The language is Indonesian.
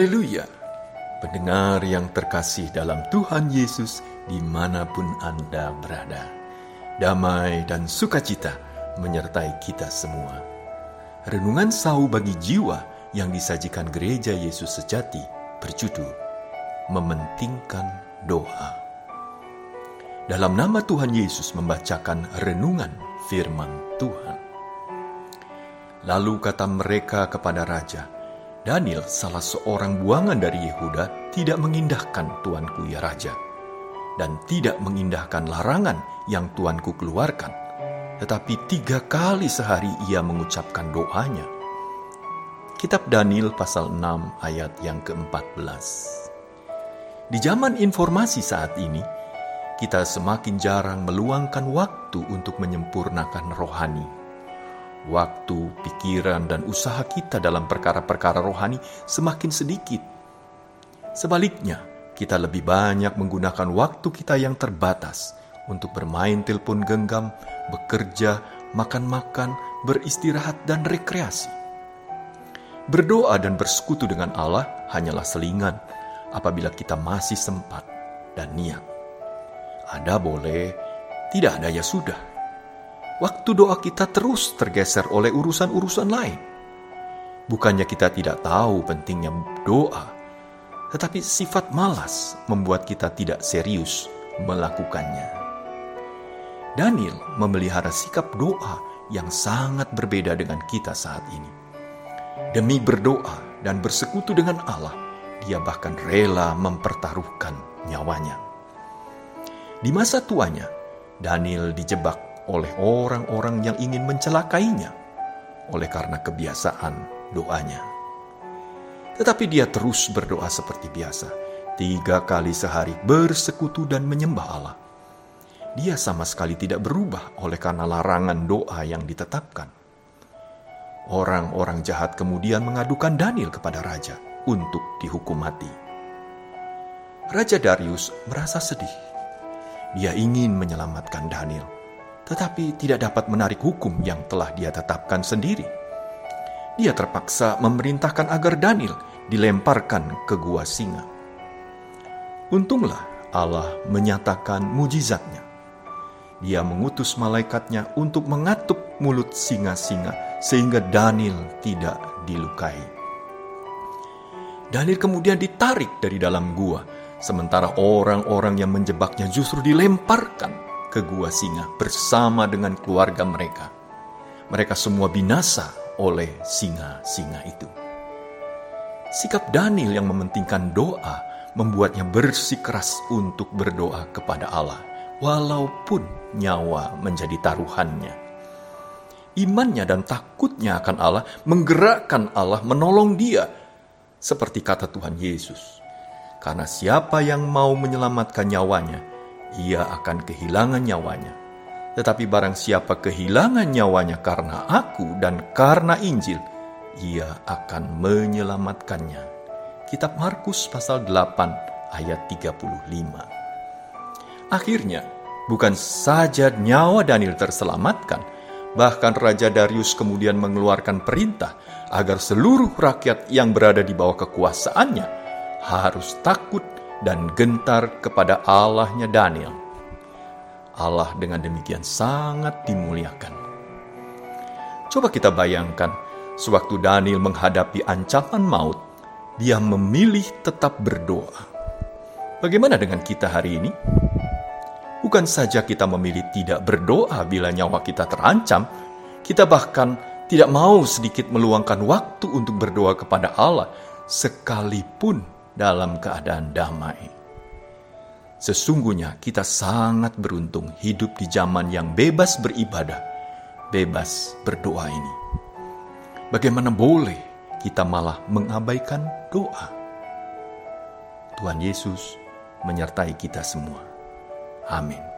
Haleluya! Pendengar yang terkasih dalam Tuhan Yesus di mana pun Anda berada. Damai dan sukacita menyertai kita semua. Renungan sau bagi jiwa yang disajikan gereja Yesus sejati berjudul Mementingkan Doa. Dalam nama Tuhan Yesus membacakan renungan firman Tuhan. Lalu kata mereka kepada raja, Daniel, salah seorang buangan dari Yehuda, tidak mengindahkan tuanku ya raja, dan tidak mengindahkan larangan yang tuanku keluarkan, tetapi tiga kali sehari ia mengucapkan doanya. Kitab Daniel pasal 6 ayat yang ke-14. Di zaman informasi saat ini, kita semakin jarang meluangkan waktu untuk menyempurnakan rohani waktu, pikiran, dan usaha kita dalam perkara-perkara rohani semakin sedikit. Sebaliknya, kita lebih banyak menggunakan waktu kita yang terbatas untuk bermain telepon genggam, bekerja, makan-makan, beristirahat, dan rekreasi. Berdoa dan bersekutu dengan Allah hanyalah selingan apabila kita masih sempat dan niat. Ada boleh, tidak ada ya sudah waktu doa kita terus tergeser oleh urusan-urusan lain. Bukannya kita tidak tahu pentingnya doa, tetapi sifat malas membuat kita tidak serius melakukannya. Daniel memelihara sikap doa yang sangat berbeda dengan kita saat ini. Demi berdoa dan bersekutu dengan Allah, dia bahkan rela mempertaruhkan nyawanya. Di masa tuanya, Daniel dijebak oleh orang-orang yang ingin mencelakainya oleh karena kebiasaan doanya. Tetapi dia terus berdoa seperti biasa, tiga kali sehari bersekutu dan menyembah Allah. Dia sama sekali tidak berubah oleh karena larangan doa yang ditetapkan. Orang-orang jahat kemudian mengadukan Daniel kepada raja untuk dihukum mati. Raja Darius merasa sedih. Dia ingin menyelamatkan Daniel, tetapi tidak dapat menarik hukum yang telah dia tetapkan sendiri. Dia terpaksa memerintahkan agar Daniel dilemparkan ke gua singa. Untunglah Allah menyatakan mujizatnya. Dia mengutus malaikatnya untuk mengatup mulut singa-singa sehingga Daniel tidak dilukai. Daniel kemudian ditarik dari dalam gua, sementara orang-orang yang menjebaknya justru dilemparkan ke gua singa bersama dengan keluarga mereka. Mereka semua binasa oleh singa-singa itu. Sikap Daniel yang mementingkan doa membuatnya bersikeras untuk berdoa kepada Allah, walaupun nyawa menjadi taruhannya. Imannya dan takutnya akan Allah menggerakkan Allah menolong dia, seperti kata Tuhan Yesus. Karena siapa yang mau menyelamatkan nyawanya, ia akan kehilangan nyawanya. Tetapi barang siapa kehilangan nyawanya karena aku dan karena Injil, ia akan menyelamatkannya. Kitab Markus pasal 8 ayat 35. Akhirnya, bukan saja nyawa Daniel terselamatkan, bahkan Raja Darius kemudian mengeluarkan perintah agar seluruh rakyat yang berada di bawah kekuasaannya harus takut dan gentar kepada Allahnya Daniel. Allah dengan demikian sangat dimuliakan. Coba kita bayangkan, sewaktu Daniel menghadapi ancaman maut, dia memilih tetap berdoa. Bagaimana dengan kita hari ini? Bukan saja kita memilih tidak berdoa bila nyawa kita terancam, kita bahkan tidak mau sedikit meluangkan waktu untuk berdoa kepada Allah, sekalipun dalam keadaan damai. Sesungguhnya kita sangat beruntung hidup di zaman yang bebas beribadah, bebas berdoa ini. Bagaimana boleh kita malah mengabaikan doa? Tuhan Yesus menyertai kita semua. Amin.